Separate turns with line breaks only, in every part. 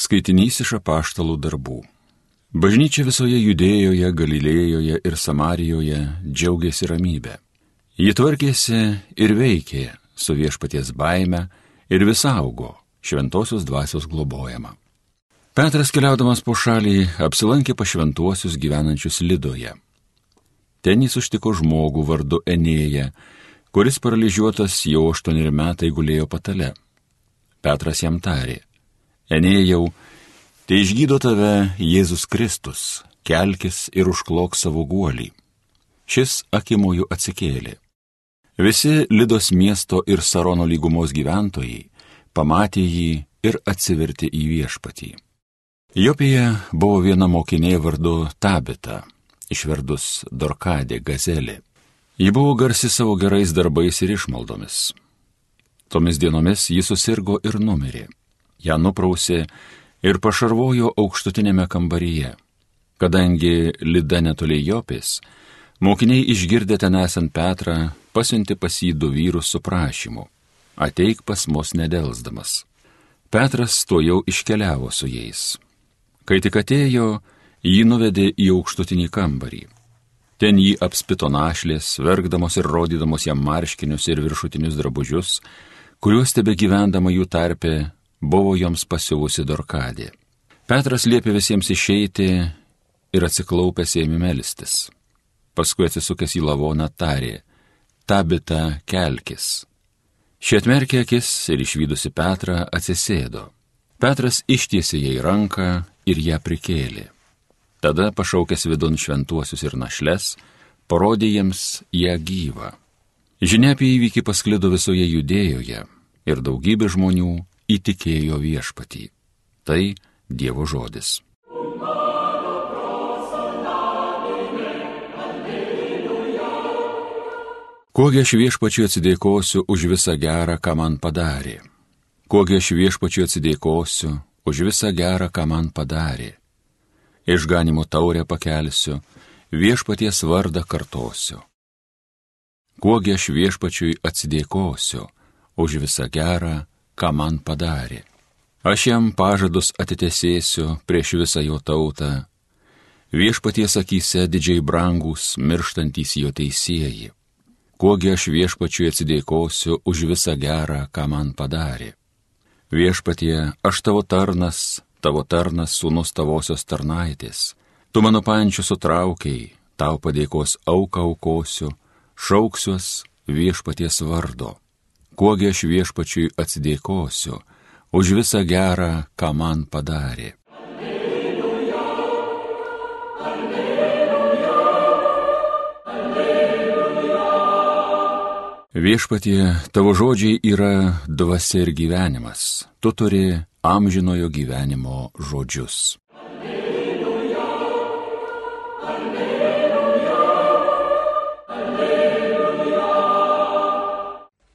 Skaitinys iš apaštalų darbų. Bažnyčia visoje Judėjoje, Galilėjoje ir Samarijoje džiaugiasi ramybė. Ji tvarkėsi ir veikė su viešpaties baime ir vis augo šventosios dvasios globojama. Petras keliaudamas po šalį apsilankė pa šventuosius gyvenančius Lidoje. Ten jis užtiko žmogų vardu Enėja, kuris paralyžiuotas jau aštuoneri metai gulėjo patale. Petras jam tarė, Enėjau, tai išgydo tave Jėzus Kristus, kelkis ir užklok savo guolį. Šis akimojų atsikėlė. Visi Lidos miesto ir Sarono lygumos gyventojai pamatė jį ir atsivertė į viešpatį. Jopėje buvo viena mokinė vardu Tabita, išverdus Dorkadė gazelė. Ji buvo garsi savo gerais darbais ir išmaldomis. Tomis dienomis ji susirgo ir numirė ją nuprausė ir pašarvojo aukštutinėme kambaryje. Kadangi Lida netoli Jopės, mokiniai išgirdę ten esant Petrą, pasiunti pas jį du vyrus su prašymu - ateik pas mus nedelsdamas. Petras to jau iškeliavo su jais. Kai tik atėjo, jį nuvedė į aukštutinį kambarį. Ten jį apspito našlės, verkdamos ir rodydamos jam marškinius ir viršutinius drabužius, kuriuos tebe gyvendama jų tarpe buvo joms pasiuvusi Dorkadė. Petras liepė visiems išeiti ir atsiklaupęs ėmė melstis. Paskui atsisukęs į lavoną tarė, tabita kelkis. Šie atmerkė akis ir išvykusi Petrą atsisėdo. Petras ištiesė jai ranką ir ją prikėlė. Tada pašaukęs vidun šventuosius ir našles, parodė jiems ją gyvą. Žinia apie įvykį pasklido visoje judėjoje ir daugybė žmonių įtikėjo viešpatį. Tai Dievo žodis. Kuogi aš viešpačiu atsidėkosiu už visą gerą, ką man padarė. Kuogi aš viešpačiu atsidėkosiu už visą gerą, ką man padarė. Išganimo taurę pakelsiu, viešpaties vardą kartosiu. Kuogi aš viešpačiui atsidėkosiu už visą gerą, ką man padarė. Aš jam pažadus atitesėsiu prieš visą jo tautą. Viešpaties akise didžiai brangus, mirštantys jo teisėjai. Kuogi aš viešpačiui atsidėkosiu už visą gerą, ką man padarė. Viešpatie, aš tavo tarnas, tavo tarnas sūnus tavosios tarnaitės. Tu mano pančių sutraukiai, tau padėkos auką aukosiu, šauksiuos viešpaties vardo kuogi aš viešpačiui atsidėkosiu už visą gerą, ką man padarė. Alleluja, alleluja, alleluja. Viešpatie, tavo žodžiai yra dvasia ir gyvenimas, tu turi amžinojo gyvenimo žodžius.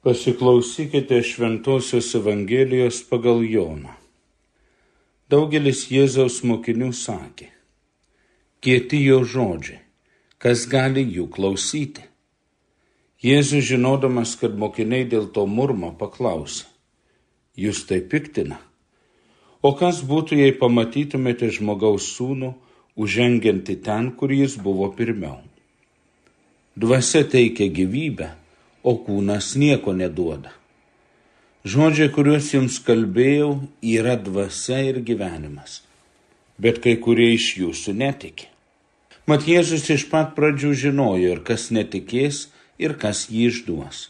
Pasiklausykite Šventojios Evangelijos pagal Joną. Daugelis Jėzaus mokinių sakė, kieti jo žodžiai, kas gali jų klausyti. Jėzus žinodamas, kad mokiniai dėl to murmo paklausė, jūs tai piktina. O kas būtų, jei pamatytumėte žmogaus sūnų, užžengianti ten, kur jis buvo pirmiau? Dvasia teikia gyvybę o kūnas nieko neduoda. Žodžiai, kuriuos jums kalbėjau, yra dvasia ir gyvenimas, bet kai kurie iš jūsų netiki. Mat Jėzus iš pat pradžių žinojo ir kas netikės, ir kas jį išduos.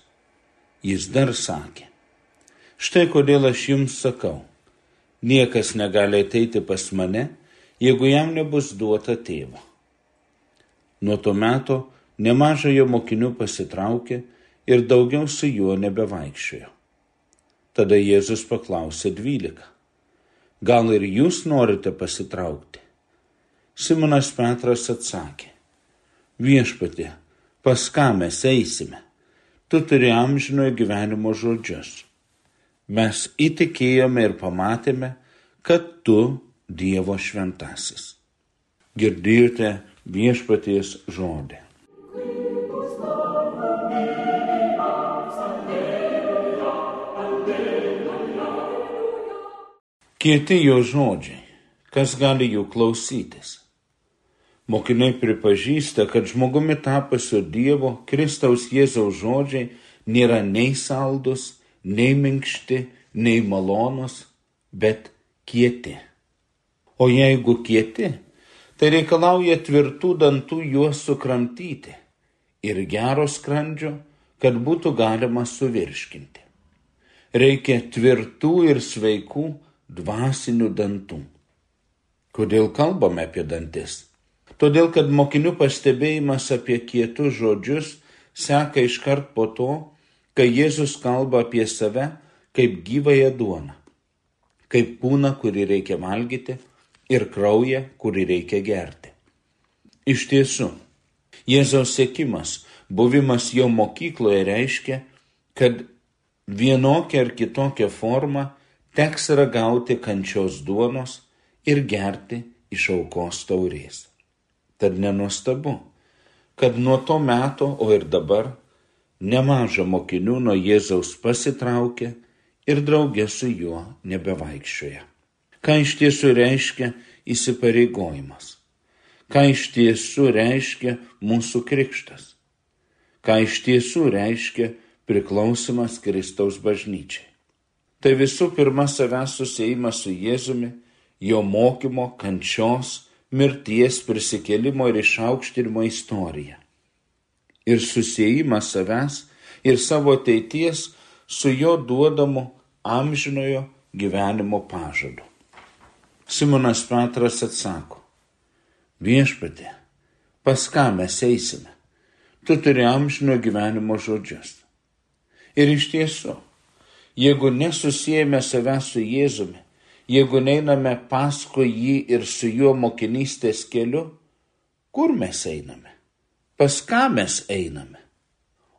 Jis dar sakė, štai kodėl aš jums sakau, niekas negali ateiti pas mane, jeigu jam nebus duota tėvo. Nuo to meto nemažai jo mokinių pasitraukė, ir daugiau su juo nebevaikščiojo. Tada Jėzus paklausė dvylika. Gal ir jūs norite pasitraukti? Simonas Petras atsakė. Viešpatė, pas ką mes eisime? Tu turi amžinojo gyvenimo žodžius. Mes įtikėjome ir pamatėme, kad tu Dievo šventasis. Girdėjote viešpaties žodį. Kieti jo žodžiai, kas gali jų klausytis. Mokiniai pripažįsta, kad žmogumi tapusio Dievo Kristaus Jėzaus žodžiai nėra nei saldus, nei minkšti, nei malonus, bet kieti. O jeigu kieti, tai reikalauja tvirtų dantų juos sukramtyti ir gero skrandžio, kad būtų galima suvirškinti. Reikia tvirtų ir sveikų dvasinių dantų. Kodėl kalbame apie dantis? Todėl, kad mokinių pastebėjimas apie kietus žodžius seka iškart po to, kai Jėzus kalba apie save kaip gyvąją duoną, kaip kūną, kurį reikia valgyti ir kraują, kurį reikia gerti. Iš tiesų, Jėzaus sėkimas, buvimas jo mokykloje reiškia, kad vienokia ar kitokia forma teks ragauti kančios duonos ir gerti iš aukos taurės. Tad nenuostabu, kad nuo to meto, o ir dabar, nemaža mokinių nuo Jėzaus pasitraukė ir draugė su juo nebevaikščioja. Ką iš tiesų reiškia įsipareigojimas? Ką iš tiesų reiškia mūsų krikštas? Ką iš tiesų reiškia priklausimas Kristaus bažnyčiai? Tai visų pirma savęs susijimas su Jėzumi, jo mokymo, kančios, mirties, prisikėlimo ir išaukštinimo istoriją. Ir susijimą savęs ir savo ateities su jo duodamu amžinojo gyvenimo pažadu. Simonas Petras atsako, viešpatė, pas ką mes eisime? Tu turi amžinojo gyvenimo žodžius. Ir iš tiesų, jeigu nesusijęme savęs su Jėzumi, jeigu neiname paskui jį ir su juo mokinystės keliu, kur mes einame? Pas ką mes einame?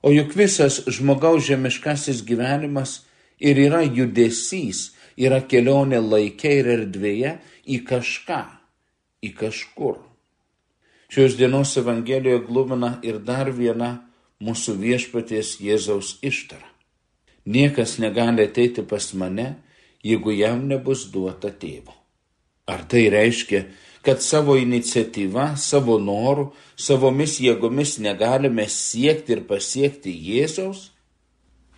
O juk visas žmogaus žemiškasis gyvenimas ir yra judesys, yra kelionė laikė ir erdvėje į kažką, į kažkur. Šios dienos Evangelijoje glumina ir dar viena mūsų viešpaties Jėzaus ištara. Niekas negali ateiti pas mane, jeigu jam nebus duota tėvo. Ar tai reiškia, kad savo iniciatyva, savo noru, savomis jėgomis negalime siekti ir pasiekti Jėzaus?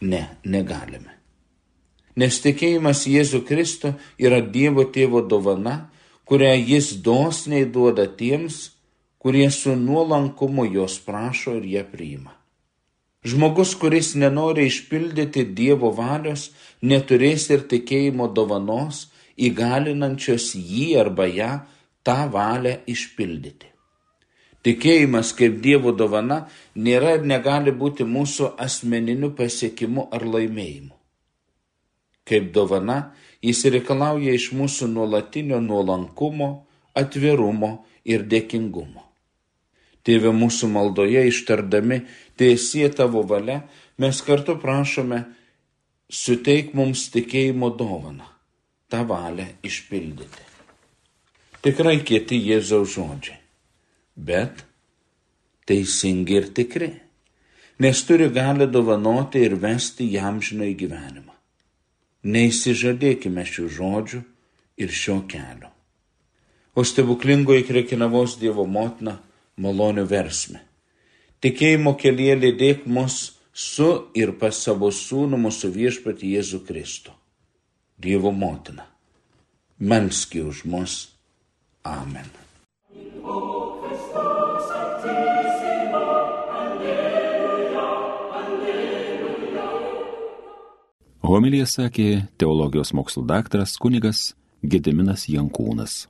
Ne, negalime. Nes tikėjimas Jėzų Kristų yra Dievo tėvo dovana, kurią jis dosniai duoda tiems, kurie su nuolankumu jos prašo ir ją priima. Žmogus, kuris nenori išpildyti Dievo valios, neturės ir tikėjimo dovanos, įgalinančios jį arba ją tą valią išpildyti. Tikėjimas kaip Dievo dovana nėra ir negali būti mūsų asmeniniu pasiekimu ar laimėjimu. Kaip dovana, jis reikalauja iš mūsų nuolatinio nuolankumo, atvirumo ir dėkingumo. Tėve mūsų maldoje ištardami tiesie tavo valia, mes kartu prašome, suteik mums tikėjimo dovaną, tą valią išpildyti. Tikrai kieti Jėzaus žodžiai, bet teisingi ir tikri, nes turi gali dovanoti ir vesti jam žinai gyvenimą. Neįsižadėkime šių žodžių ir šio kelio. O stebuklingoji krekinavos Dievo motina, malonių versmė. Tikėjimo kelyje lydėk mus su ir pas savo sūnų mūsų viešpatį Jėzų Kristų. Dievo motina. Melski už mus. Amen.
Homilija sakė teologijos mokslo daktaras kunigas Gediminas Jankūnas.